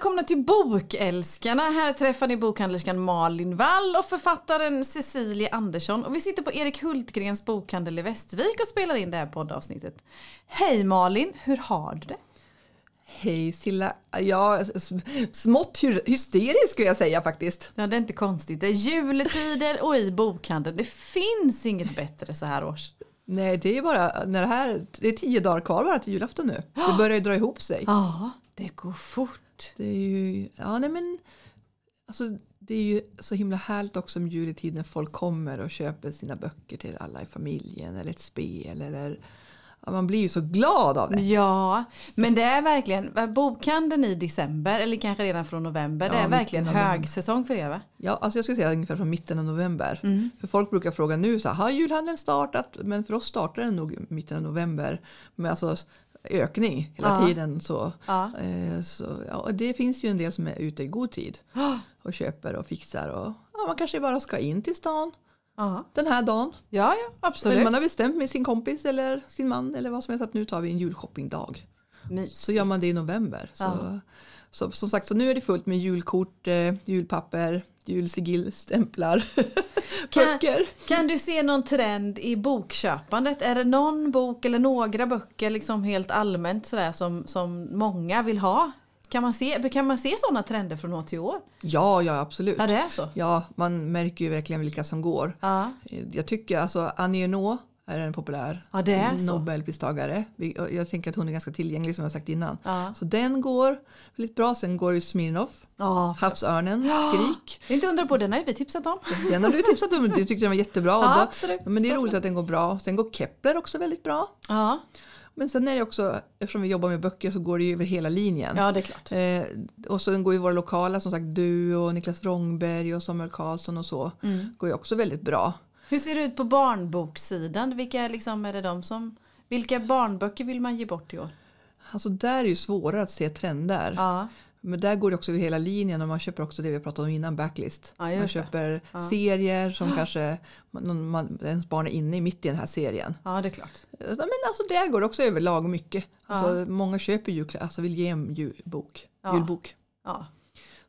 välkomna till Bokälskarna. Här träffar ni bokhandlerskan Malin Wall och författaren Cecilia Andersson. Och vi sitter på Erik Hultgrens bokhandel i Västervik och spelar in det här poddavsnittet. Hej Malin, hur har du det? Hej Silla. Ja, smått hysterisk skulle jag säga faktiskt. Ja, det är inte konstigt. Det är juletider och i bokhandeln. Det finns inget bättre så här års. Nej, det är bara när det här, det är tio dagar kvar bara till julafton nu. Det börjar ju dra ihop sig. Ja, det går fort. Det är ju, ja nej men, alltså det är ju så himla härligt också med juletid när folk kommer och köper sina böcker till alla i familjen eller ett spel eller ja, man blir ju så glad av det. Ja, men det är verkligen bokhandeln i december eller kanske redan från november. Ja, det är verkligen högsäsong för er va? Ja, alltså jag skulle säga ungefär från mitten av november. Mm. För folk brukar fråga nu så här, har julhandeln startat? Men för oss startar den nog mitten av november. Men alltså ökning hela ja. tiden. Så, ja. Eh, så, ja, det finns ju en del som är ute i god tid och köper och fixar. Och, ja, man kanske bara ska in till stan ja. den här dagen. Ja, ja absolut. Men man har bestämt med sin kompis eller sin man eller vad som helst att nu tar vi en julshoppingdag. Mysigt. Så gör man det i november. Så, så, som sagt, så nu är det fullt med julkort, eh, julpapper, julsigill, stämplar, böcker. Kan, kan du se någon trend i bokköpandet? Är det någon bok eller några böcker liksom helt allmänt sådär som, som många vill ha? Kan man, se, kan man se sådana trender från år till år? Ja, ja absolut. Ja, det är så? Ja, man märker ju verkligen vilka som går. Ja. Jag tycker alltså Annie Ernaux är en populär ja, är Nobelpristagare. Jag tänker att hon är ganska tillgänglig som jag sagt innan. Ja. Så den går väldigt bra. Sen går ju Smirnoff, ja, Havsörnen, ja. Skrik. Inte undra på, den har vi tipsat om. Den har du tipsat om, du tyckte den var jättebra. Ja, då, absolut. Men det är roligt att den går bra. Sen går Kepler också väldigt bra. Ja. Men sen är det också, eftersom vi jobbar med böcker så går det ju över hela linjen. Ja, det är klart. Eh, och sen går ju våra lokala, som sagt du och Niklas Wrångberg och Samuel Karlsson och så, mm. går ju också väldigt bra. Hur ser det ut på barnboksidan? Vilka, liksom är det de som, vilka barnböcker vill man ge bort i år? Alltså där är ju svårare att se trender. Ja. Men där går det också över hela linjen och man köper också det vi pratade om innan, backlist. Ja, man köper ja. serier som kanske man, man, ens barn är inne i mitt i den här serien. Ja, det är klart. Men alltså där går det också överlag mycket. Alltså, Många köper ju, alltså vill ge en julbok. julbok. Ja.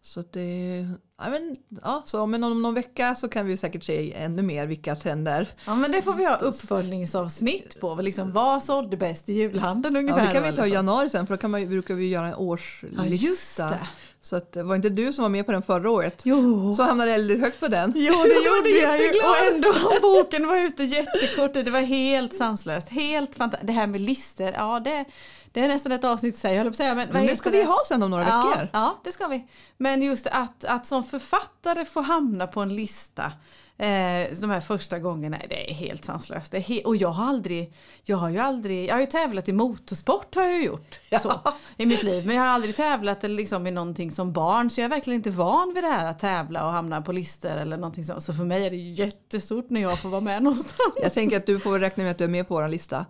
Så det, ja, men, ja, så om någon, vecka så kan vi säkert se ännu mer vilka trender. Ja men det får vi ha uppföljningsavsnitt på. Liksom, vad sålde bäst i julhandeln ungefär? Ja, det kan vi ta i januari sen för då kan man, brukar vi göra en årslista. Ja. Så att, var inte du som var med på den förra året? Jo. Så hamnade väldigt högt på den. Jo det gjorde jag ju. Och ändå boken var ute jättekort. Det var helt sanslöst. Helt fantastiskt. Det här med listor, ja det det är nästan ett avsnitt i sig, jag på säga. Men, men det ska det? vi ha sen om några ja, veckor. Ja, det ska vi. Men just att, att som författare få hamna på en lista Eh, de här första gångerna, det är helt sanslöst. Är och jag har aldrig, jag har ju aldrig, jag har ju tävlat i motorsport har jag gjort ja. så, i mitt liv. Men jag har aldrig tävlat liksom, i någonting som barn så jag är verkligen inte van vid det här att tävla och hamna på listor eller någonting sånt. Så för mig är det jättestort när jag får vara med någonstans. Jag tänker att du får räkna med att du är med på vår lista.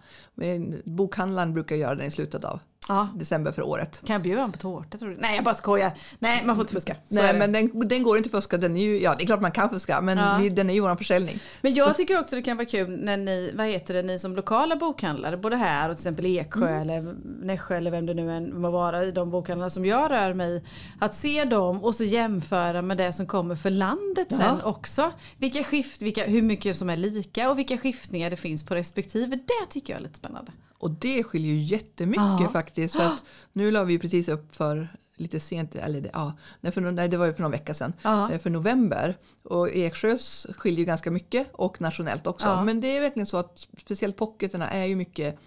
Bokhandlaren brukar göra den i slutet av ja. december för året. Kan jag bjuda honom på tårta? Tror du? Nej jag bara skojar. Nej man får inte fuska. Så Nej men den, den, går inte att fuska. Den är ju, ja det är klart man kan fuska men ja. vi, den är ju vår försäljning. Men jag så. tycker också det kan vara kul när ni, vad heter det, ni som lokala bokhandlare, både här och till exempel Eksjö mm. eller Nässjö eller vem det nu än må vara i de bokhandlarna som jag rör mig Att se dem och så jämföra med det som kommer för landet ja. sen också. Vilka skift, vilka, hur mycket som är lika och vilka skiftningar det finns på respektive. Det tycker jag är lite spännande. Och det skiljer ju jättemycket ja. faktiskt. För att nu la vi precis upp för lite sent, eller ja, nej, för, nej, det var ju för någon vecka sedan, ja. Eh, för november. Och Eksjös skiljer ju ganska mycket och nationellt också. Ja. Men det är verkligen så att speciellt pocketerna är ju mycket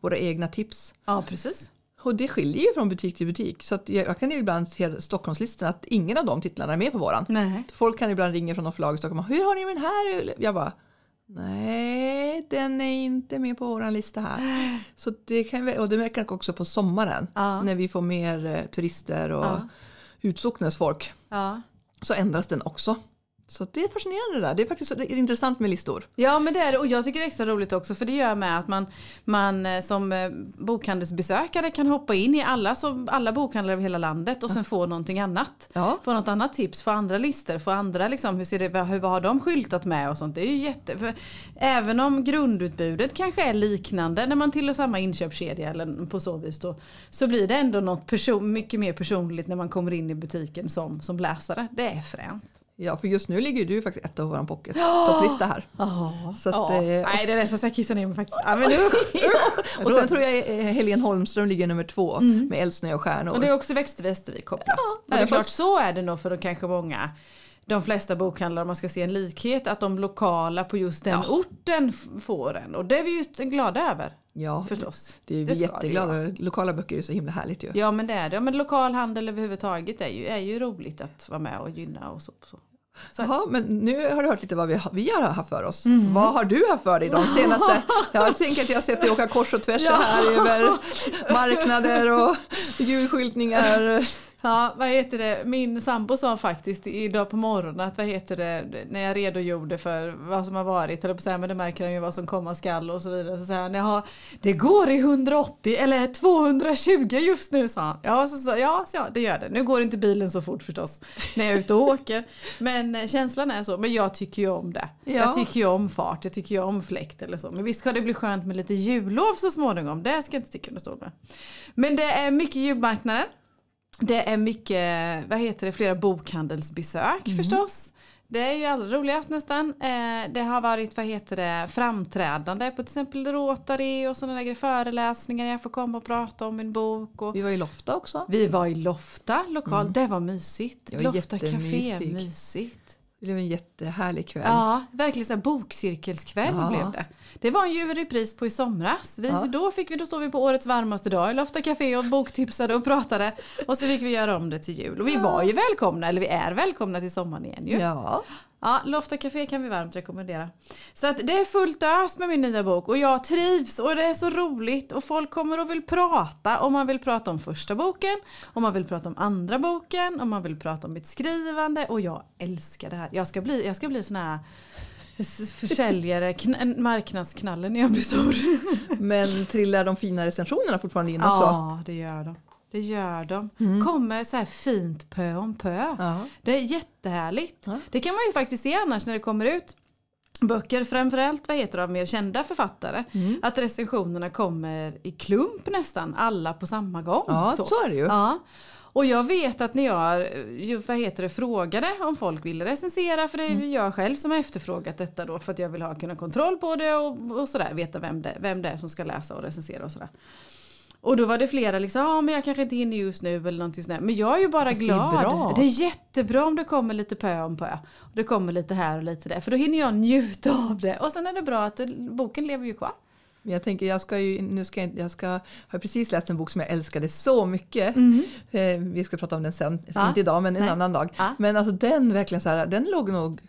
våra egna tips. Ja, precis. Och det skiljer ju från butik till butik. Så att jag kan ju ibland se Stockholmslistan att ingen av de titlarna är med på våran. Nej. Folk kan ibland ringa från någon förlag i Stockholm. Hur har ni den här? Jag bara Nej, den är inte med på vår lista här. Så det kan och det märker också på sommaren ja. när vi får mer eh, turister och ja. utsocknesfolk. Ja. Så ändras den också. Så det är fascinerande där. Det är faktiskt det är intressant med listor. Ja men det är det och jag tycker det är extra roligt också för det gör med att man, man eh, som eh, bokhandelsbesökare kan hoppa in i alla, så, alla bokhandlar över hela landet och sen få någonting annat. Ja. Få något annat tips, få andra listor, få andra liksom, hur, ser det, hur vad har de skyltat med och sånt. Det är ju jätte, för även om grundutbudet kanske är liknande när man tillhör samma inköpskedja eller på så vis då, så blir det ändå något person, mycket mer personligt när man kommer in i butiken som, som läsare. Det är fränt. Ja, för just nu ligger du faktiskt etta på vår pocket topplista här. Oh, Så att, ja. eh, Nej det är nästan så jag kissar ner mig faktiskt. Ja, men usch, usch. Och sen tror jag eh, Helene Holmström ligger nummer två med Eldsnö och stjärnor. Och det är också Växter Västervik kopplat. Ja, och det är nej, klart fast- så är det nog för kanske många. De flesta bokhandlare om man ska se en likhet att de lokala på just den orten f- får en. Och det är vi ju glada över ja, förstås. Det är vi Det jätteglada över. Lokala böcker är så himla härligt ju. Ja men det är det. Ja, men lokal handel överhuvudtaget är ju, är ju roligt att vara med och gynna och så. så. Så- Jaha, men nu har du hört lite vad vi, har- vi har haft för oss. Mhm. Vad har du haft för dig de senaste... Jag tänker att jag har sett dig åka kors och tvärs så här över marknader och julskyltningar. Ja, vad heter det? Min sambo sa faktiskt idag på morgonen att vad heter det, när jag redogjorde för vad som har varit, eller på så här, men det märker han ju vad som komma skall och så vidare. Så han, jaha, det går i 180 eller 220 just nu sa han. Ja, så, så, ja, så, ja, det gör det. Nu går inte bilen så fort förstås när jag är ute och åker. Men eh, känslan är så. Men jag tycker ju om det. Ja. Jag tycker ju om fart, jag tycker ju om fläkt eller så. Men visst ska det bli skönt med lite jullov så småningom. Det ska jag inte sticka under stol med. Men det är mycket julmarknader. Det är mycket, vad heter det, flera bokhandelsbesök Mm. förstås. Det är ju allra roligast nästan. Eh, det har varit, vad heter det, framträdande på till exempel Rotary och sådana där föreläsningar. Jag får komma och prata om min bok. Och Vi var i Lofta också. vi var i Lofta lokal, det var mysigt. Mm. Det var Lofta Café, mysigt. Det blev en jättehärlig kväll. Ja, verkligen så bokcirkelskväll Ja. blev det. Det var en jurypris på i somras. Vi, Ja. Då, fick vi, då stod vi på årets varmaste dag i Lofta Café och boktipsade och pratade. Och så fick vi göra om det till jul. Och vi var ju välkomna, eller vi är välkomna till sommaren igen ju. Ja. Ja, Lofta Café kan vi varmt rekommendera. Så att det är fullt ös med min nya bok och jag trivs och det är så roligt och folk kommer och vill prata. Om man vill prata om första boken, om man vill prata om andra boken, om man vill prata om mitt skrivande och jag älskar det här. Jag ska bli, jag ska bli sån här försäljare, kn- marknadsknallen när jag blir stor. Men trillar de fina recensionerna fortfarande in också? Ja, det gör de. Det gör de. Kommer så här fint pö om pö. Ja. Det är jättehärligt. Ja. Det kan man ju faktiskt se annars när det kommer ut böcker, framförallt vad heter det, av mer kända författare. Mm. Att recensionerna kommer i klump nästan, alla på samma gång. Ja, så är det ju. Ja. Och jag vet att när jag vad heter det, frågade om folk ville recensera, för det är Mm. jag själv som har efterfrågat detta då för att jag vill ha kunna kontroll på det och, och sådär, veta vem det, vem det är som ska läsa och recensera och sådär. Och då var det flera liksom, ja men jag kanske inte hinner just nu eller någonting sånt där. Men jag är ju bara Fast det är glad. bra. det är jättebra om det kommer lite pö om pö. Och det kommer lite här och lite där. För då hinner jag njuta av det. Och sen är det bra att boken lever ju kvar. Men jag tänker, jag ska ju, nu ska jag, jag ska, har precis läst en bok som jag älskade så mycket. Eh, vi ska prata om den sen, Ja. inte idag men en Nej. annan dag. Ja. Men alltså den verkligen så här, den låg nog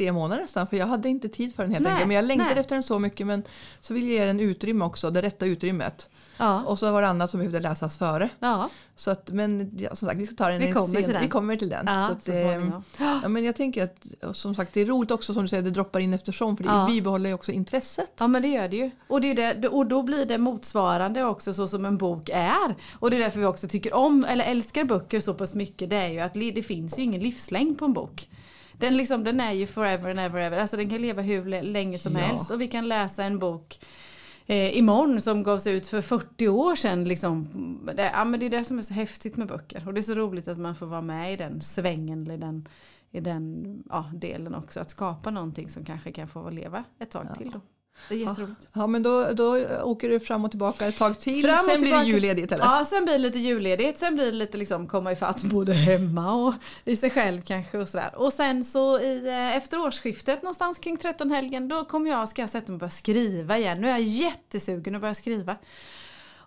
tre månader nästan för jag hade inte tid för den helt Nej, enkelt. Men jag längtade nej. efter den så mycket men så ville jag ge den utrymme också, det rätta utrymmet. Ja. Och så var det annat som behövde läsas före. Ja, Så att, men ja, som sagt, vi ska ta den Vi kommer sen, till den. Vi kommer till den. ja så så att, eh, småningom. ja, men jag tänker att som sagt, det är roligt också som du säger, det droppar in eftersom för det Ja. bibehåller ju också intresset. Ja men det gör det ju. Och, det är det, och då blir det motsvarande också så som en bok är. Och det är därför vi också tycker om eller älskar böcker så pass mycket. Det är ju att det finns ju ingen livslängd på en bok. Den, liksom, den är ju forever and ever, ever. Alltså den kan leva hur länge som Ja. helst. Och vi kan läsa en bok eh, imorgon som gavs ut för 40 år sedan. Liksom. Det, ja, men det är det som är så häftigt med böcker. Och det är så roligt att man får vara med i den svängen. eller i den, i den ja, delen också. Att skapa någonting som kanske kan få leva ett tag till. Då. Det är jätteroligt. Ja men då, då åker du fram och tillbaka ett tag till, Fram och sen blir det julledigt eller? Ja, sen blir det lite julledigt. Sen blir det lite liksom komma ifatt både hemma och i sig själv kanske och sådär. Och sen så i, eh, efter årsskiftet någonstans kring 13 helgen då kommer jag, ska jag sätta mig och börja skriva igen. Nu är jag jättesugen att börja skriva.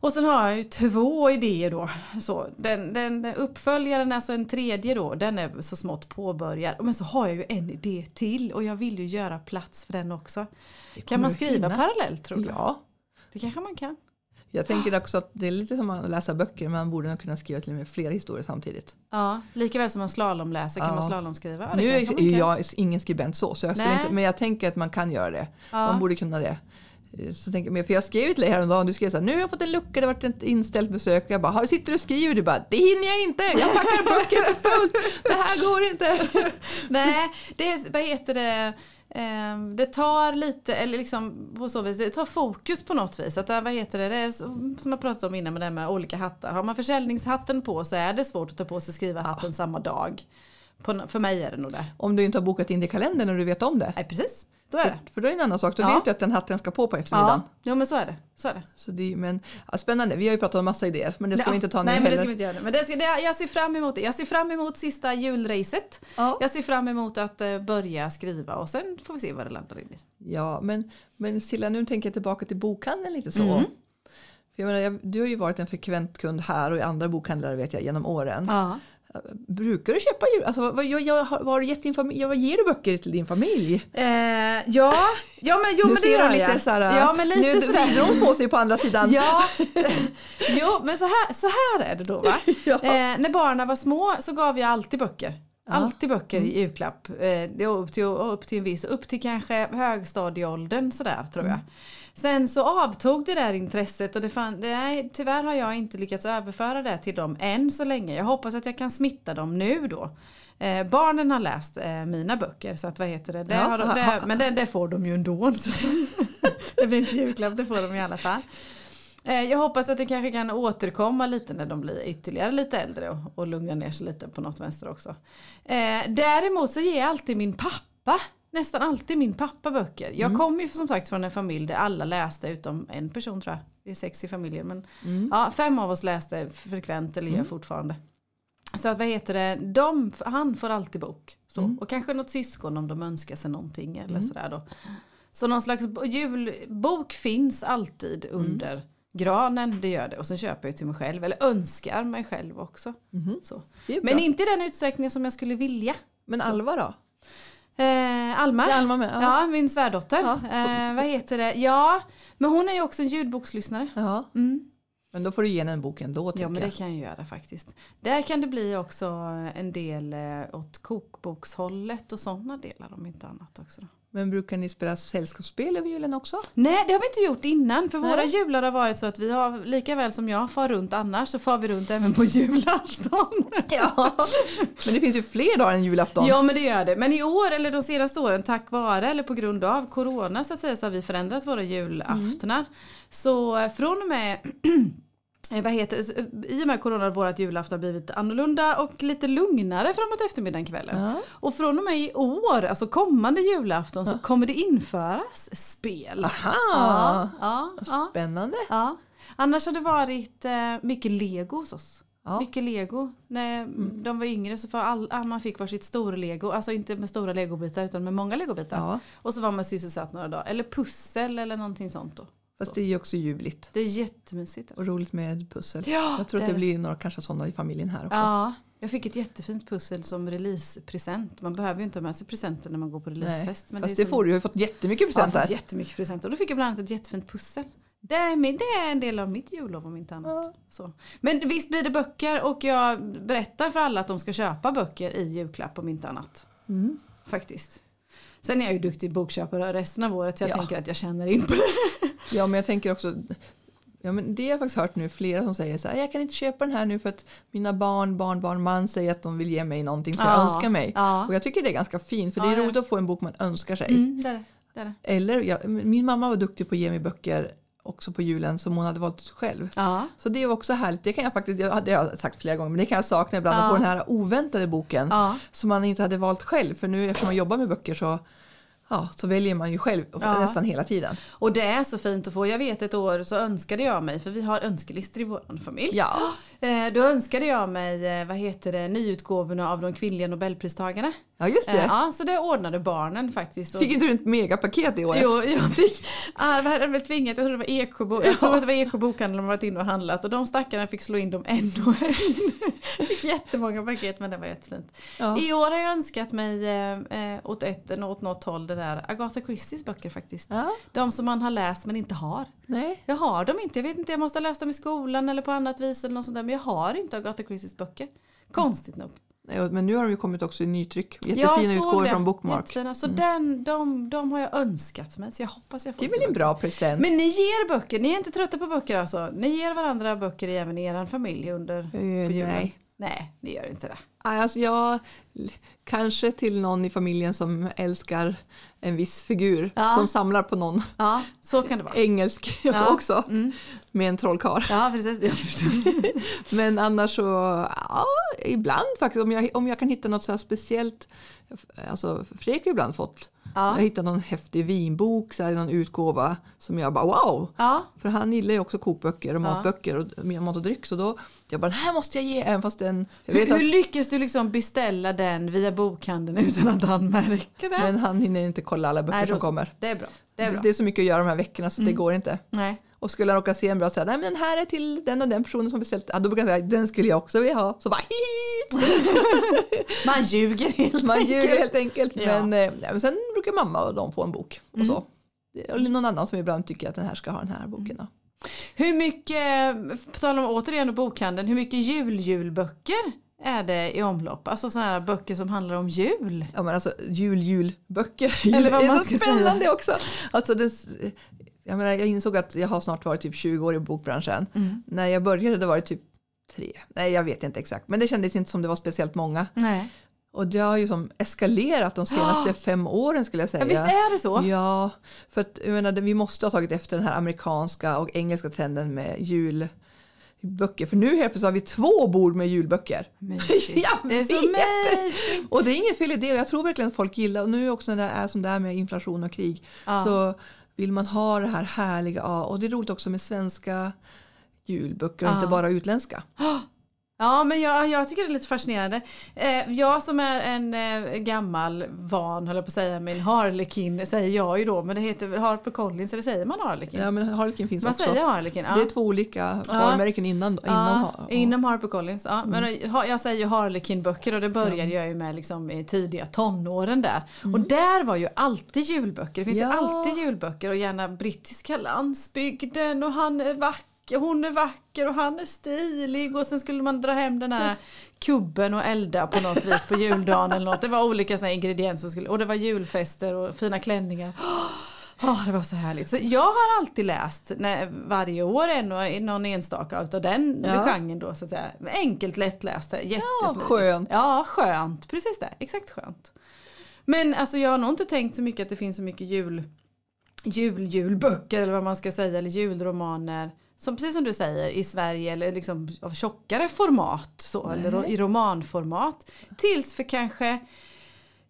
Och sen har jag ju två idéer då. Så den, den, den uppföljaren, alltså en tredje då, den är så smått påbörjad. Men så har jag ju en idé till och jag vill ju göra plats för den också. Kan man skriva parallellt tror du? Ja. Det kanske man kan. Jag tänker också att det är lite som att läsa böcker. Man borde nog kunna skriva till och med flera historier samtidigt. Ja, likaväl som man slalomläser kan Ja. man slalomskriva. Ja, nu är jag ingen skribent så, så jag inte, men jag tänker att man kan göra det. Ja. Man borde kunna det. Eh, så tänker, jag- för jag skrev till dig häromdagen, du skrev så här, nu har jag fått en lucka, det har varit ett inställt besök. Jag bara, sitter du och skriver? Du bara, det hinner jag inte, jag packar böcker för fullt, det här går inte. Nej, det är, vad heter det, ehm, det tar lite, eller liksom på så vis, det tar fokus på något vis. Att, eh, vad heter det, det är som jag pratade om innan med det här med olika hattar. Har man försäljningshatten på så är det svårt att ta på sig skrivarhatten samma dag. På, för mig är det nog det. Om du inte har bokat in det i kalendern och du vet om det. Nej precis, då är det. För, då är det en annan sak, då Ja. vet du att den hatten ska på på eftermiddagen. Ja, jo, men så är det. Så är det. Så det, men, ja, spännande, vi har ju pratat om massa idéer men det ska Ja, vi inte ta nu Nej men heller. det ska vi inte göra nu. Men det ska, det, jag ser fram emot det. Jag ser fram emot sista julracet. Ja. Jag ser fram emot att eh, börja skriva och sen får vi se vad det landar in i. Ja, men, men Silla, nu tänker jag tillbaka till bokhandeln lite så. Mm. För jag menar, jag, du har ju varit en frekvent kund här och i andra bokhandlare vet jag genom åren. Ja. Brukar du köpa jul? Alltså, vad, jag, jag, har- du gett din familj, vad ger du böcker till din familj? Eh, ja, ja men jo nu men det gör lite jag. så här, ja, men lite nu vrider hon på sig på andra sidan. Ja, jo men så här, så här är det då va. Ja. Eh, när barnen var små så gav jag alltid böcker. Alltid böcker Mm. i julklapp. Eh, det är upp, till, upp till en viss, upp till kanske högstadieåldern sådär tror jag. Mm. Sen så avtog det där intresset och det det, nej, tyvärr har jag inte lyckats överföra det till dem än så länge. Jag hoppas att jag kan smitta dem nu då. Eh, barnen har läst eh, mina böcker så att vad heter det, det, Ja, de, det men det, det får de ju ändå. Det blir inte julklapp, det får de i alla fall. Eh, Jag hoppas att det kanske kan återkomma lite när de blir ytterligare lite äldre och, och lugna ner sig lite på något vänster också. Eh, däremot så ger jag alltid min pappa, nästan alltid min pappa böcker. Jag kommer ju som sagt från en familj där alla läste utom en person tror jag. Det är sex i familjen men ja, fem av oss läste frekvent eller gör fortfarande. Så att vad heter det, de, han får alltid bok. Så. Och kanske något syskon om de önskar sig någonting eller sådär då. Så någon slags bo- julbok finns alltid under granen, det gör det. Och så köper jag till mig själv, eller önskar mig själv också. Så. Är bra. Men inte i den utsträckningen som jag skulle vilja. Men Alva då? Eh, Alma, Alma med? ja. Ja. min svärdotter. Ja. Eh, vad heter det? Ja, men hon är ju också en ljudbokslyssnare. ja. Mm. Men då får du ge henne en bok ändå Ja men det jag. kan jag göra faktiskt. Där kan det bli också en del eh, åt kokbokshållet och sådana delar om inte annat också. Då. Men brukar ni spela sällskapsspel över julen också? Nej det har vi inte gjort innan för Nej. våra jular har varit så att vi har lika väl som jag far runt annars så far vi runt även på julafton. Ja. Men det finns ju fler dagar än julafton. Ja men det gör det. Men i år eller de senaste åren tack vare eller på grund av corona så att säga så har vi förändrat våra julaftnar. Så eh, från och med vad heter, det? I och med corona har vårt julafton blivit annorlunda och lite lugnare framåt eftermiddagen kvällen. Ja. Och från och med i år, alltså kommande julafton, så kommer det införas spel. Aha! Ja, ja, ja, Spännande. ja. Annars har det varit eh, mycket lego hos oss. Ja. Mycket lego. När de var yngre så var all, all, man fick varsitt stor lego. Alltså inte med stora legobitar utan med många legobitar. Ja. Och så var man sysselsatt några dagar. Eller pussel eller någonting sånt då. Fast det är ju också ljuvligt. Det är jättemysigt. Och roligt med pussel. Ja, jag tror det att det det. blir några kanske sådana i familjen här också. Ja, jag fick ett jättefint pussel som releasepresent. Man behöver ju inte ha med sig presenter när man går på Nej. releasefest. Fast det, som- får du, jag har ju fått jättemycket Jag har presenter. fått jättemycket presenter. Och då fick jag bland annat ett jättefint pussel. Det det är en del av mitt jullov om inte annat. Ja. Så. Men visst blir det böcker och jag berättar för alla att de ska köpa böcker i julklapp om inte annat. Mm. Faktiskt. Sen är jag ju duktig bokköpare resten av året så jag Ja. tänker att jag känner in på det. Ja men jag tänker också Ja, men det har jag faktiskt hört nu flera som säger så här, jag kan inte köpa den här nu för att mina barn, barnbarn, man säger att de vill ge mig någonting som jag Ja, önskar mig. ja. Och jag tycker det är ganska fint för det är roligt att få en bok man önskar sig. Mm, det är det. det, är. Eller, jag, min mamma var duktig på att ge mig böcker också på julen som hon hade valt själv. Ja. Så det var också härligt. Det kan jag faktiskt, det har jag sagt flera gånger, men det kan jag sakna ibland Ja. att få den här oväntade boken Ja. som man inte hade valt själv. För nu eftersom man jobbar med böcker så, ja, så väljer man ju själv Ja. nästan hela tiden. Och det är så fint att få. Jag vet ett år så önskade jag mig, för vi har önskelistor i vår familj. Ja, Eh, Då önskade jag mig, eh, vad heter det, nyutgåvorna av de kvinnliga nobelpristagarna. Ja, just det. Eh, Ja, så det ordnade barnen faktiskt. Fick inte du ett megapaket i år? Jo, jag fick, ah, hade väl tvingat, jag tror det var Ekbo, jag tror att det var Eko bokhandel de varit inne och handlat och de stackarna fick slå in dem en och en. fick jättemånga paket men det var jättefint. Ja. I år har jag önskat mig eh, åt ett åt något håll det där Agatha Christies böcker faktiskt. Ja, De som man har läst men inte har. nej. Jag har dem inte, jag vet inte, jag måste ha läst dem i skolan eller på annat vis eller något sånt där men jag har inte Agatha Christies böcker. Konstigt nog. nej. Men nu har de ju kommit också i nytryck. Jättefina utgåvor från Bookmark. Jättefina. Så den, de, de har jag önskat mig så jag hoppas jag får Det är väl en bra present? Men ni ger böcker, ni är inte trötta på böcker alltså? Ni ger varandra böcker även i er familj under på julen? nej. Nej, ni gör inte det. Alltså jag, kanske till någon i familjen som älskar en viss figur Ja. som samlar på någon Ja, så kan det vara. engelsk Ja. också Mm. med en trollkarl. Ja, precis. Men annars så, ja, ibland faktiskt om jag, om jag kan hitta något så här speciellt. Alltså Fredrik har ibland fått. Ja. Jag hittade någon häftig vinbok så här, i någon utgåva som jag bara wow. Ja, För han gillar ju också kokböcker och matböcker och mat och dryck. Så då, jag bara den här måste jag ge även fast den, jag vet hur, att, hur lyckas du liksom beställa den via bokhandeln utan att han märker det? men han hinner inte kolla alla böcker Nej, som kommer. Det är bra. Det är bra. Det är så mycket att göra de här veckorna så det går inte. Nej. Och skulle han råka se en bra säga nej men den här är till den och den personen som beställt. Ja, då brukar han säga den skulle jag också vilja ha. Så bara hihi! Man ljuger helt Man enkelt. ljuger helt enkelt. Ja. Mm. Men, eh, sen brukar mamma och de få en bok. Och så. Eller någon annan som ibland tycker att den här ska ha den här boken. Då. Hur mycket, på tal om återigen bokhandeln, hur mycket jul-julböcker är det i omlopp? Alltså sådana här böcker som handlar om jul. Ja men alltså jul julböcker Eller vad man ska spännande säga. också. Alltså det, jag, menar, jag insåg att jag har snart varit typ 20 år i bokbranschen. Mm. När jag började det var det typ tre. Nej jag vet inte exakt. Men det kändes inte som det var speciellt många. Nej. Och det har ju som eskalerat de senaste fem åren skulle jag säga. Ja, visst är det så? Ja, för att jag menar, vi måste ha tagit efter den här amerikanska och engelska trenden med julböcker. För nu helt plötsligt har vi två bord med julböcker. Mysigt. Det är så mysigt. Och det är inget fel i det och jag tror verkligen att folk gillar, och nu också när det är som det är med inflation och krig, Ja. så vill man ha det här härliga, och det är roligt också med svenska julböcker och Ja. inte bara utländska. Ja, men jag, jag tycker det är lite fascinerande. Eh, jag som är en eh, gammal van, höll jag på att säga, min Harlequin säger jag ju då, men det heter Harper Collins, eller säger man Harlequin? Ja men Harlequin finns man också. säger Harlequin, ja. Det är två olika varumärken innan. Ja, innan, inom Harper Collins. Ja. Men Mm. ha- jag säger ju Harlequin-böcker och det började jag ju med liksom i tidiga tonåren där. Mm. Och där var ju alltid julböcker. Det finns ju Ja. alltid julböcker och gärna brittiska landsbygden och han är vacker. Hon är vacker och han är stilig och sen skulle man dra hem den här kubben och elda på något vis på juldagen eller något. Det var olika såna ingredienser skulle, och det var julfester och fina klänningar. Åh, det var så härligt. Så jag har alltid läst när, varje år en någon enstaka utav den Ja. genren då så att säga. Enkelt lättläst, jättesmidigt. skönt. Ja, skönt. Precis det, exakt skönt. Men alltså jag har nog inte tänkt så mycket att det finns så mycket jul, jul julböcker eller vad man ska säga eller julromaner. Som, precis som du säger i Sverige eller liksom av tjockare format så, eller i romanformat. Tills för kanske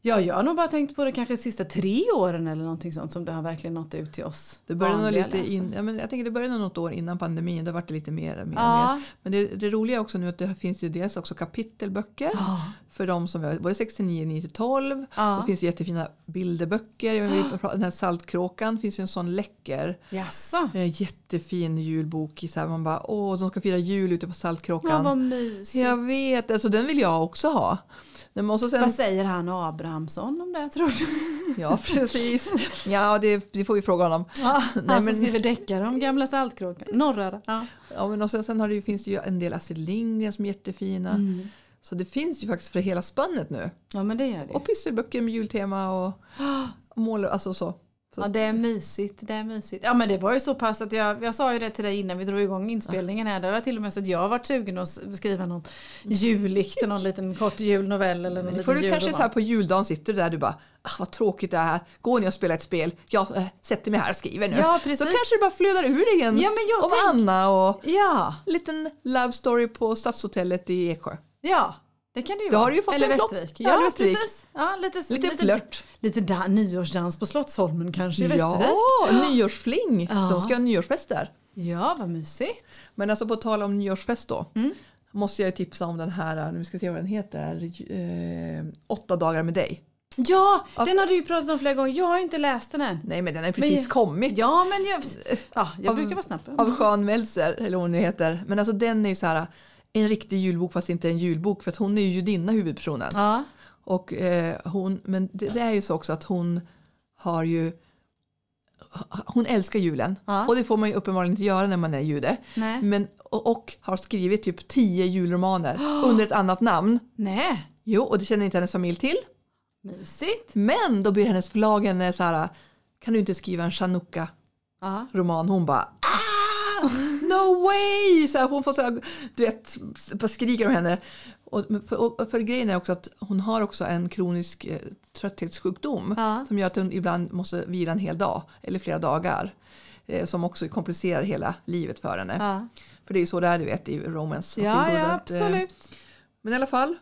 Ja, jag har nog bara tänkt på det kanske de sista tre åren eller någonting sånt som det har verkligen nått ut till oss. Det började nog lite in, ja, men jag tänker det började något år innan pandemin. Det har varit lite mer. mer, Ja. mer. Men det, det roliga är också nu att det finns ju dels också kapitelböcker. Ja. För de som är både 69, 9 till 12. Ja. Det finns jättefina bilderböcker. Prata- Den här Saltkråkan finns ju en sån läcker. Jaså? Jättefin julbok. I så här, man bara åh de ska fira jul ute på Ja, Saltkråkan. vad mysigt. jag vet, alltså den vill jag också ha. Men och sen, Vad säger han Abrahamsson om det tror du? ja precis. Ja det, det får vi fråga honom. Ja, Nej, han som men- skriver deckare om gamla Saltkråkan. Norröra. Ja. Ja, men och sen, sen har det ju, finns det ju en del Astrid Lindgren som är jättefina. Mm. Så det finns ju faktiskt för hela spannet nu. ja, men det gör det. Och pysselböcker med jultema och, och mål, alltså så. Så. Ja, det är mysigt. Det är mysigt. Ja, men det var ju så pass att jag, jag sa ju det till dig innan vi drog igång inspelningen här. Det var till och med så att jag varit sugen att skriva något juligt, någon liten kort julnovell eller någon får du kanske så här på juldagen sitter du där du bara ah, vad tråkigt det är här. Går ni och spelar ett spel? Jag äh, sätter mig här och skriver nu. Ja, precis. Så kanske det bara flödar ur igen. Ja, men jag om tänk- Anna och Ja, en liten love story på Stadshotellet i Eksjö. ja. Det kan det ju Då vara. har du ju fått Eller en. Västervik. Ja, Ja, Västervik. precis. Ja, lite, Lite flört. Lite da, nyårsdans på Slottsholmen kanske i Västervik. Ja, nyårsfling. Ja. De ska ha nyårsfest där. Ja, vad mysigt. Men alltså på tal om nyårsfest då. Mm. måste jag ju tipsa om den här, nu ska vi se vad den heter, eh, Åtta dagar med dig. Ja, den har du ju pratat om flera gånger. Jag har ju inte läst den än. Nej men den har ju precis Men- kommit. Ja, men jag, ja, jag Av- brukar vara snabb. Av Jean Meltzer, eller hon nu heter. Men alltså den är ju så här en riktig julbok fast inte en julbok för att hon är ju judinna huvudpersonen. Ja. Och, eh, hon, men det, det är ju så också att hon har ju hon älskar julen Ja. och det får man ju uppenbarligen inte göra när man är jude. Nej. Men, och, och har skrivit typ tio julromaner under ett annat namn. Nej, Jo, och det känner inte hennes familj till. mysigt. Men då blir hennes förlag henne så här, kan du inte skriva en Chanukka-roman? Ja. Hon bara no way! Så här, hon får så här, du vet, skriker om henne. Och för, och för grejen är också att hon har också en kronisk eh, trötthetssjukdom Ja. som gör att hon ibland måste vila en hel dag eller flera dagar. Eh, som också komplicerar hela livet för henne. Ja, För det är ju så det är du vet i romance. ja, ja att, eh, absolut. men i alla fall.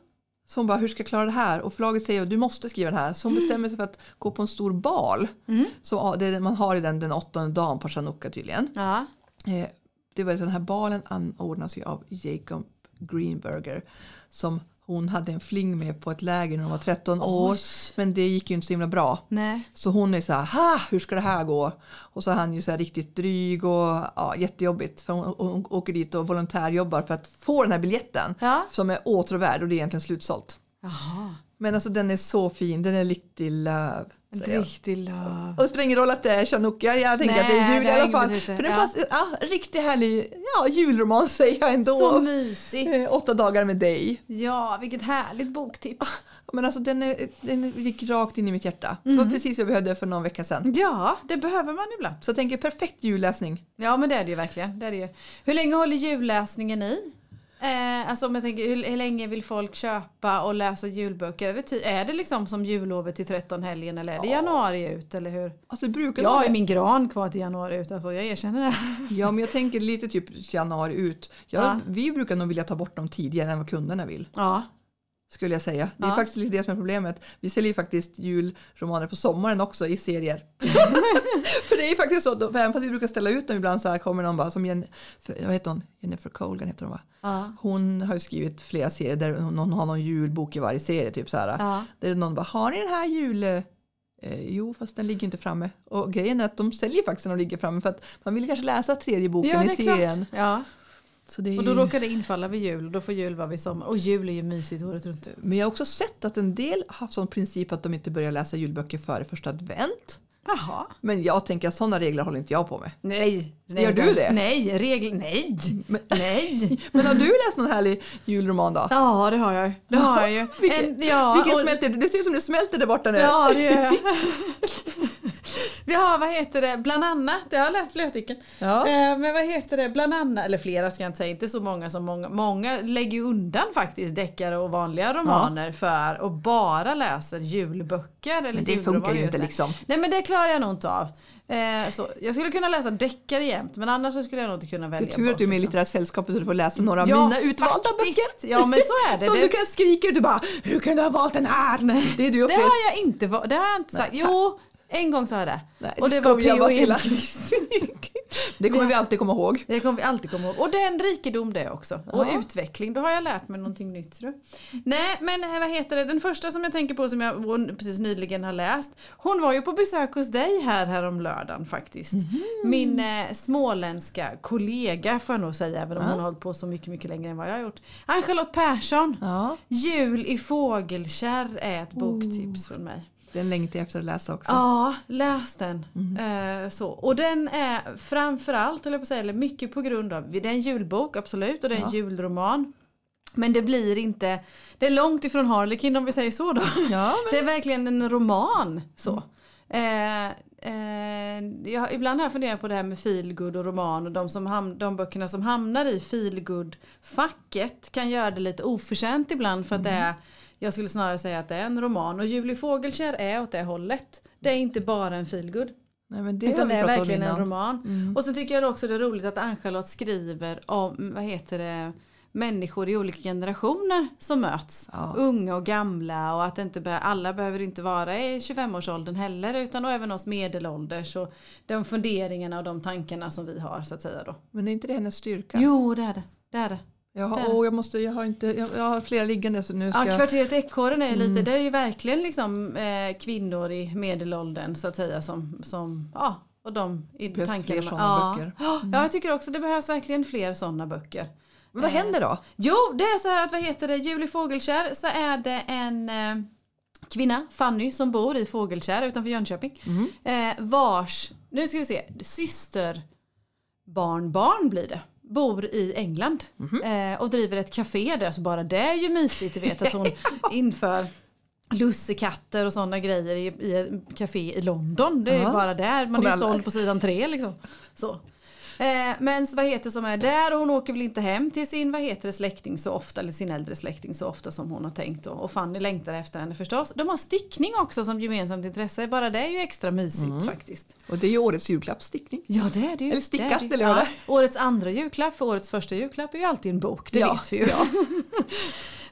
Så hon bara, hur ska jag klara det här? Och förlaget säger, du måste skriva den här. Så hon bestämmer sig för att gå på en stor bal. Mm. Som man har i den, den åttonde dagen på Chanukka tydligen. Ja. Eh, det var den här balen anordnas ju av Jacob Greenberger. Som hon hade en fling med på ett läger när hon var 13 år. Oj. Men det gick ju inte så himla bra. Nej. Så hon är så här, ha, hur ska det här gå? Och så är han ju så här riktigt dryg och ja, jättejobbigt. För hon, hon åker dit och volontärjobbar för att få den här biljetten. Ja. Som är åtråvärd och det är egentligen slutsålt. Jaha. Men alltså den är så fin, den är säger jag. riktig love. Och spelar ingen roll att det är Chanukka, jag tänker Nej, att det är jul det i har alla fall. För den Ja. passar, ja, riktigt härlig ja, julroman säger jag ändå. Så mysigt. Eh, Åtta dagar med dig. Ja, vilket härligt boktips. Men alltså den, är, den gick rakt in i mitt hjärta. Det var precis vad jag behövde för någon vecka sedan. Ja, det behöver man ibland. Så jag tänker perfekt julläsning. Ja, men det är det ju verkligen. Det är det ju. Hur länge håller julläsningen i? Eh, alltså om jag tänker, hur, hur länge vill folk köpa och läsa julböcker? Är det, ty- är det liksom som jullovet till 13 helgen eller är det januari ut eller hur? Alltså brukar Jag har min gran kvar till januari ut, alltså jag erkänner det. Ja, men jag tänker lite typ januari ut. Jag, Ja. Vi brukar nog vilja ta bort dem tidigare än vad kunderna vill. Ja, Skulle jag säga. Det är Ja. faktiskt lite det som är problemet. Vi säljer ju faktiskt julromaner på sommaren också i serier. för det är ju faktiskt så, även fast vi brukar ställa ut dem ibland så här kommer någon bara som Jen, vad heter hon? Jennifer Colgan heter hon va? ja, Hon har ju skrivit flera serier där hon, har någon julbok i varje serie. Typ så här. ja. Där någon bara, har ni den här jul... Eh, jo, fast den ligger inte framme. Och grejen är att de säljer faktiskt när de ligger framme för att man vill kanske läsa tredje boken ja i serien. klart. Ja. Är Och då råkar det infalla vid jul och då får jul vara vid sommar. Och jul är ju mysigt året runt. Men jag har också sett att en del har haft som princip att de inte börjar läsa julböcker före första advent. Jaha. Men jag tänker att sådana regler håller inte jag på med. Nej. nej Gör du det? Nej, regel, nej. Men, Nej. men har du läst någon härlig julroman då? Ja, det har jag. Det har jag ju. Vilken- En- ja, Vilken och- smälter? Det ser ut som det smälter där borta nu. Ja, det gör jag. Vi har, vad heter det, bland annat, jag har läst flera stycken. Ja. Eh, Men vad heter det, bland annat, eller flera ska jag inte säga, inte så många som många. Många lägger ju undan faktiskt deckare och vanliga romaner för och bara läser julböcker. Eller Men det funkar ju inte det. liksom. Nej men det klarar jag nog inte av. Eh, så, jag skulle kunna läsa deckare jämt men annars skulle jag nog inte kunna Det välja är tur att du är med i bort, liksom. litterära sällskapet så du får läsa några av Ja, mina utvalda faktiskt. böcker. Ja men så är det. Som det, du kan skrika ut och bara Hur kan du ha valt den här? Det är du och det har jag inte det har jag inte sagt. Jo, en gång sa jag det. Nej, och det var P.O. Enquist. Det kommer vi alltid komma ihåg. Det kommer vi alltid komma ihåg. Och det är en rikedom det också. Och Ja. utveckling. Då har jag lärt mig någonting nytt. tror du. Nej men eh, vad heter det? Den första som jag tänker på som jag precis nyligen har läst. Hon var ju på besök hos dig här, här om lördagen faktiskt. Mhm. Min eh, småländska kollega får jag nog säga. Även om Ja. hon har hållit på så mycket, mycket längre än vad jag har gjort. Ann-Charlotte Persson. Ja, Jul i fågelkärr är ett Oh. boktips från mig. Den längtar jag efter att läsa också. Ja, läs den. Mm. Eh, så. Och den är framförallt, eller på säga, eller mycket på grund av, det är en julbok absolut och det är en Ja. julroman. Men det blir inte, det är långt ifrån Harlequin om vi säger så då. Ja, Det är verkligen en roman. så. Eh, eh, jag, ibland har jag funderat på det här med feelgood och roman och de, som ham, de böckerna som hamnar i feelgood-facket kan göra det lite oförtjänt ibland för att det är jag skulle snarare säga att det är en roman och Julie Fågelkär är åt det hållet. Det är inte bara en feelgood. Nej, men det Utan det är verkligen en roman. Mm. Och så tycker jag också det är roligt att Ann-Charlotte skriver om, vad heter det, människor i olika generationer som möts. Ja. Unga och gamla och att inte be- alla behöver inte vara i 25-årsåldern heller utan även oss medelålders och de funderingarna och de tankarna som vi har så att säga då. Men är inte det hennes styrka? Jo det är det. det, är det. Jag har, oh, jag, måste, jag, har inte, jag, jag, har flera liggande så nu ska ja, Kvarteret Ekorren är lite, mm. det är ju verkligen liksom eh, kvinnor i medelåldern så att säga som, som ja, och de i Behövs tankarna. fler sådana böcker. Mm. Ja, jag tycker också det behövs verkligen fler sådana böcker. Men vad händer då? Jo, det är så här att vad heter det, Julie Fågelkär så är det en eh, kvinna, Fanny, som bor i Fågelkär utanför Jönköping. Mm. Eh, vars, nu ska vi se, syster barnbarn blir det bor i England Mm. eh, och driver ett café där. Så bara det är ju mysigt. Du vet att hon inför lussekatter och sådana grejer i, i ett café i London. Det är ju bara där. Man är ju såld på sidan tre liksom. Så. Eh, men vad heter som är där och hon åker väl inte hem till sin vad heter det, släkting så ofta eller sin äldre släkting så ofta som hon har tänkt och, och Fanny längtar efter henne förstås. De har stickning också som gemensamt intresse. Bara det är ju extra mysigt Mm. faktiskt. Och det är ju årets julklappsstickning. Ja det är det ju. Eller stickat, Det det eller vad det Årets andra julklapp för årets första julklapp är ju alltid en bok, det Ja, vet vi ju.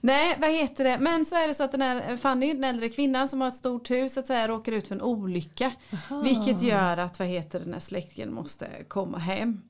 Nej, vad heter det? Men så är det så att den här Fanny, den äldre kvinnan som har ett stort hus så att säga, råkar ut för en olycka. Vilket gör att vad heter den här släktingen måste komma hem.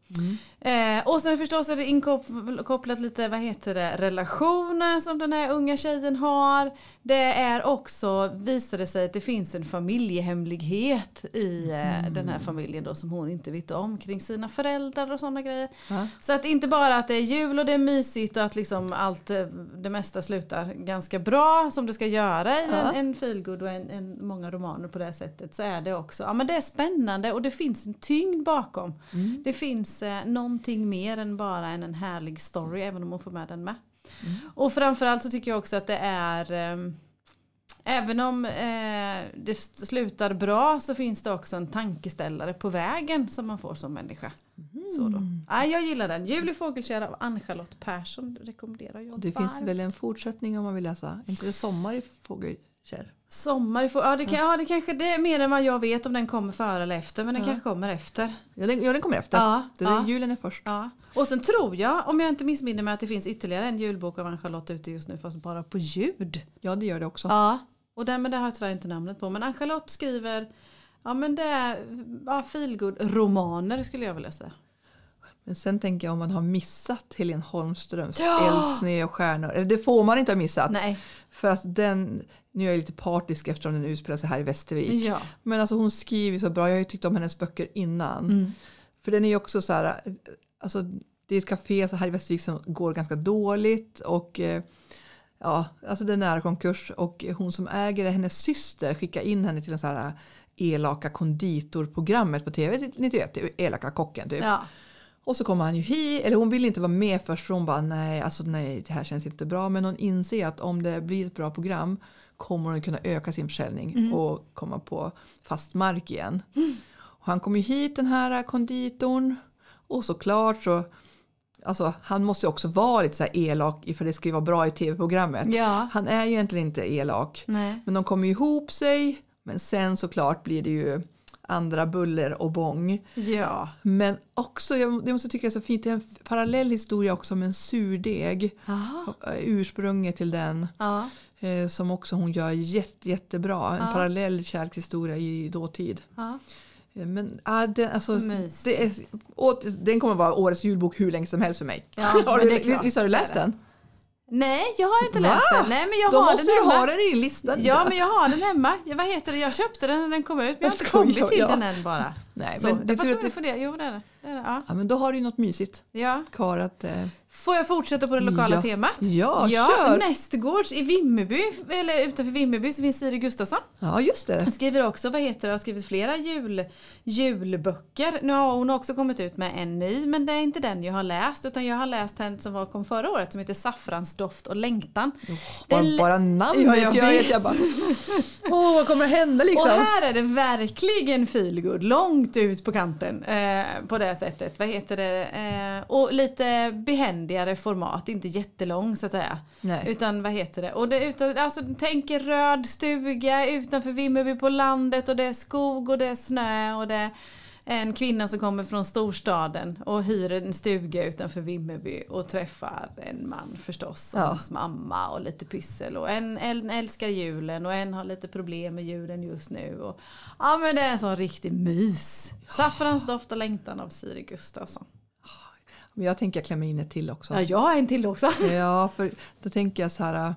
Eh, och sen förstås är det inkopplat lite vad heter det, relationer som den här unga tjejen har. Det är också, visar det sig att det finns en familjehemlighet i eh, den här familjen då som hon inte vet om kring sina föräldrar och sådana grejer. Ja. Så att inte bara att det är jul och det är mysigt och att liksom allt eh, det mesta slutar ganska bra som det ska göra i Ja. en, en feelgood och en, en, många romaner på det sättet så är det också, ja men det är spännande och det finns en tyngd bakom. Mm. Det finns eh, någonting mer än bara en, en härlig story även om man får med den med. Mm. Och framförallt så tycker jag också att det är ehm, Även om eh, det slutar bra så finns det också en tankeställare på vägen som man får som människa. Så då. Ja, jag gillar den. Julie Fågelkär av Ann-Charlotte Persson rekommenderar jag Och det varmt. finns väl en fortsättning om man vill läsa. Inte det Sommar i Fågelkärr? Sommar i ja, det kan, ja det kanske det är mer än vad jag vet om den kommer före eller efter men den Ja. kanske kommer efter. Ja, den, ja, den kommer efter. Ja, Den ja. Julen är först. Ja. Och sen tror jag, om jag inte missminner mig, att det finns ytterligare en julbok av Ann-Charlotte ute just nu fast bara på ljud. Ja, det gör det också. Ja, och den, men det har jag tyvärr inte namnet på. Men Ann-Charlotte skriver Ja men det är ja, romaner skulle jag vilja säga. Men sen tänker jag om man har missat Helene Holmströms Ja! Eld, snö och stjärnor. Eller det får man inte ha missat. Nej. För att den, nu är jag lite partisk eftersom den utspelar sig här i Västervik. Ja. Men alltså hon skriver så bra. Jag har ju tyckt om hennes böcker innan. Mm. För den är ju också så här, alltså det är ett café så här i Västervik som går ganska dåligt och eh, ja, alltså det är nära konkurs och hon som äger det, hennes syster skickar in henne till en så här elaka konditorprogrammet på tv, ni vet, elaka kocken typ. Ja. Och så kommer han ju hit, eller hon vill inte vara med först för hon bara nej, alltså nej, det här känns inte bra. Men hon inser att om det blir ett bra program kommer hon kunna öka sin försäljning och komma på fast mark igen. Och han kommer ju hit den här konditorn och såklart så Alltså, han måste också vara lite så här elak för det ska vara bra i tv-programmet. Ja. Han är ju egentligen inte elak. Nej. Men de kommer ihop sig. Men sen såklart blir det ju andra buller och bång. Ja. Men också, jag det måste tycka det är så fint, det är en parallell historia också om en surdeg. Aha. Ursprunget till den. Ja. Eh, som också hon gör jätte, jättebra. En Ja. parallell kärlekshistoria i dåtid. Ja. Eh, Men ah, den, alltså, det är, och, den kommer vara årets julbok hur länge som helst för mig. Ja, har du, klart. visst har du läst den? Nej, jag har inte Va? läst den. Nej, men jag Då har måste den du hemma. ha den i din lista. Ja, men jag har den hemma. Ja, vad heter det? Jag köpte den när den kom ut, men jag har inte Jag kommit till ja. den än bara. Nej, Så, men jag det får tur att det, att fundera. Jo, det är det. det, är det. Ja. ja, men då har du ju något mysigt Ja. kvar att... Eh, Får jag fortsätta på det lokala Ja. temat? ja, Ja, kör! nästgårds i Vimmerby, eller utanför Vimmerby, så finns Siri Gustafsson. Ja, just det. Han skriver också, vad heter det, har skrivit flera jul, julböcker. Nu har hon också kommit ut med en ny, men det är inte den jag har läst. Utan jag har läst en som var, kom förra året som heter Saffransdoft och längtan. Bara, Den- bara namnet Ja, jag gör vet. jag bara... Åh, vad kommer att hända liksom? Och här är det verkligen feelgood, långt ut på kanten eh, på det sättet. Vad heter det? Eh, och lite behändigare format, inte jättelång så att säga. Nej. Utan vad heter det? Och det utan, alltså, tänk röd stuga utanför Vimmerby på landet och det är skog och det är snö och det en kvinna som kommer från storstaden och hyr en stuga utanför Vimmerby och träffar en man förstås och Ja. hans mamma och lite pyssel och en, en älskar julen och en har lite problem med julen just nu. Och, ja men det är en sån riktig mys. Saffransdoft och längtan av Siri Gustafsson. Men jag tänker klämma in ett till också. Ja, jag har en till också. Ja, för då tänker jag så här.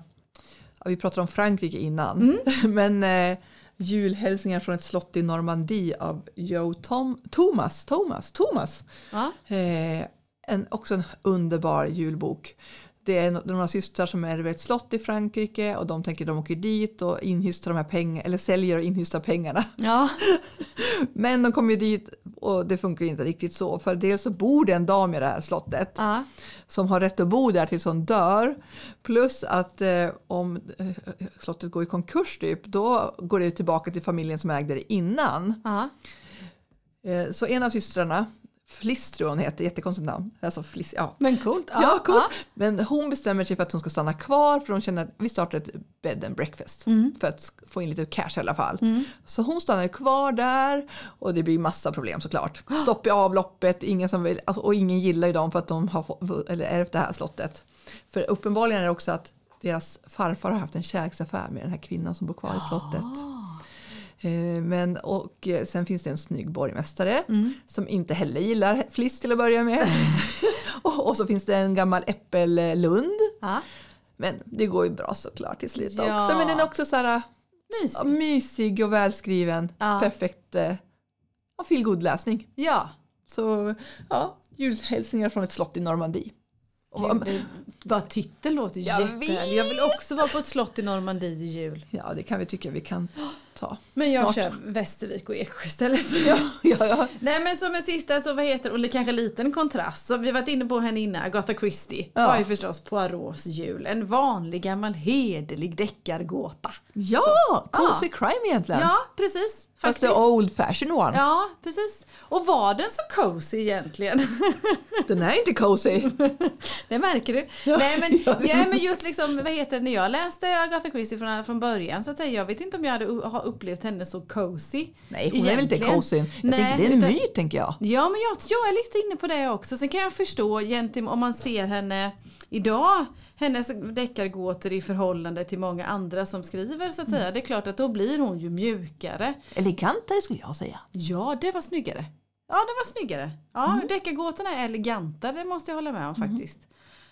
Vi pratade om Frankrike innan. Mm. Men eh, julhälsningar från ett slott i Normandie av Joe Tom, Thomas. Thomas, Thomas. Ja. Eh, en, också en underbar julbok. Det är några systrar som ärver ett slott i Frankrike och de tänker de åker dit och inhystar de här pengarna, eller säljer och inhystar pengarna. Ja. Men de kommer ju dit och det funkar inte riktigt så. För dels så bor det en dam i det här slottet ja. som har rätt att bo där tills hon dör. Plus att eh, om eh, slottet går i konkurs typ, då går det tillbaka till familjen som ägde det innan. ja. Eh, så en av systrarna, Fliss tror hon heter, jättekonstigt namn. Alltså Fliss, ja. Men coolt. Ja, cool. Men hon bestämmer sig för att hon ska stanna kvar för hon känner att vi startar ett bed and breakfast för att få in lite cash i alla fall. Så hon stannar kvar där och det blir massa problem såklart. Stopp i avloppet, ingen som vill, alltså, och ingen gillar ju dem för att de har fått, eller ärvt det här slottet. För uppenbarligen är det också att deras farfar har haft en kärleksaffär med den här kvinnan som bor kvar i slottet. Eh, Men, och eh, sen finns det en snygg borgmästare som inte heller gillar fliss till att börja med. och, och så finns det en gammal äppellund. Ja. Men det går ju bra såklart till slut Ja. också. Men den är också så här Mysigt. ja, mysig och välskriven. Ja. Perfekt eh, ja, feelgood läsning. Ja. Så ja, julhälsningar från ett slott i Normandie. Och, Gud, det, bara titeln låter jättehärlig. Jag vill också vara på ett slott i Normandie i jul. ja, det kan vi tycka vi kan ta. Men jag Snart. kör Västervik och Eksjö istället. Ja, ja, ja. Nej men som en sista så vad heter och kanske liten kontrast. Så vi varit inne på henne innan, Agatha Christie. Ja. Var ju förstås Poirots jul. En vanlig gammal hederlig deckargåta. ja cozy crime egentligen. Ja precis. Fast the old fashion one. Ja precis. Och var den så cozy egentligen? Den är inte cozy. Det märker du. Ja, Nej, men, ja. ja, men just liksom, vad heter det, när jag läste Agatha Christie från, från början så att säga, jag vet inte om jag hade har upplevt henne så cozy. Nej, hon är väl inte egentligen. cozy. Jag Nej, tänker, det är en utan- myt tänker jag. Ja, men jag, jag är lite inne på det också. Sen kan jag förstå om man ser henne idag, hennes deckargåtor i förhållande till många andra som skriver så att säga. Det är klart att då blir hon ju mjukare. Elegantare skulle jag säga. Ja, det var snyggare. Ja, det var snyggare. Ja, deckargåtorna är elegantare, det måste jag hålla med om faktiskt.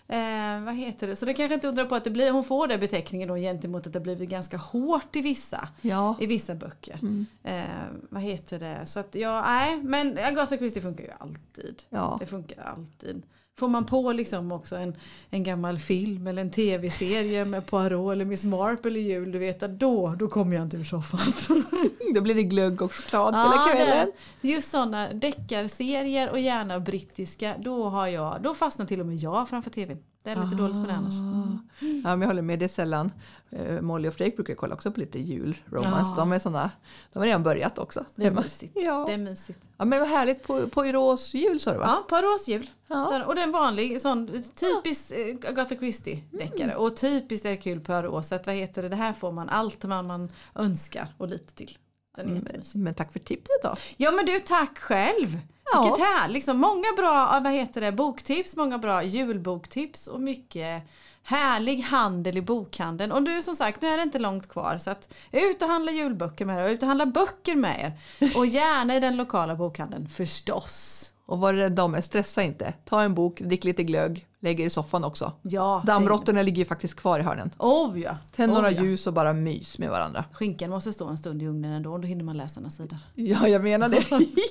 Eh, vad heter det? Så det kanske inte undrar på att det blir, hon får den beteckningen då gentemot att det blivit ganska hårt i vissa, Ja. i vissa böcker. Eh, vad heter det? Så att ja, nej, men Agatha Christie funkar ju alltid. Ja. Det funkar alltid. Får man på liksom också en, en gammal film eller en tv-serie med Poirot eller Miss Marple i jul, du vet att då, då kommer jag inte ur soffan. Då blir det glögg och choklad hela Ja, kvällen. det- Just sådana deckarserier och gärna brittiska, då, har jag, då fastnar till och med jag framför tvn. Det är lite dåligt med det annars. Ah. Ja, men jag håller med, det är sällan. Eh, Molly och Fredrik brukar kolla också på lite julromance. Ja. De är såna, de har redan börjat också. Det är mysigt. Ja. Det är mysigt. ja, men vad härligt. På, på Irås jul sa du va? Ja, Poirots jul. Ja. Och det är en vanlig sån typisk eh, Agatha Christie-deckare. Och typiskt Hercule Poirot. Så att vad heter det, det här får man allt man, man önskar och lite till. Men, jättemysig. men tack för tipset då. Ja men du, tack själv! Ja. Vilket här, liksom många bra vad heter det, boktips, många bra julboktips och mycket härlig handel i bokhandeln. Och du som sagt, nu är det inte långt kvar så att ut och handla julböcker med er och ut och handla böcker med er. Och gärna i den lokala bokhandeln, förstås. Och var rädda om er, stressa inte. Ta en bok, drick lite glögg, lägg er i soffan också. Ja, Dammråttorna ligger ju faktiskt kvar i hörnen. Oh ja! Tänd oh, några ja. ljus och bara mys med varandra. Skinkan måste stå en stund i ugnen ändå, då hinner man läsa några sidor. Ja, jag menar det.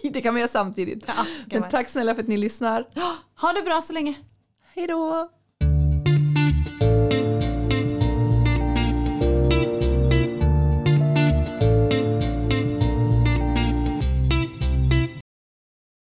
det kan man göra samtidigt. Ja, Men tack snälla för att ni lyssnar. Ha det bra så länge! Hej då!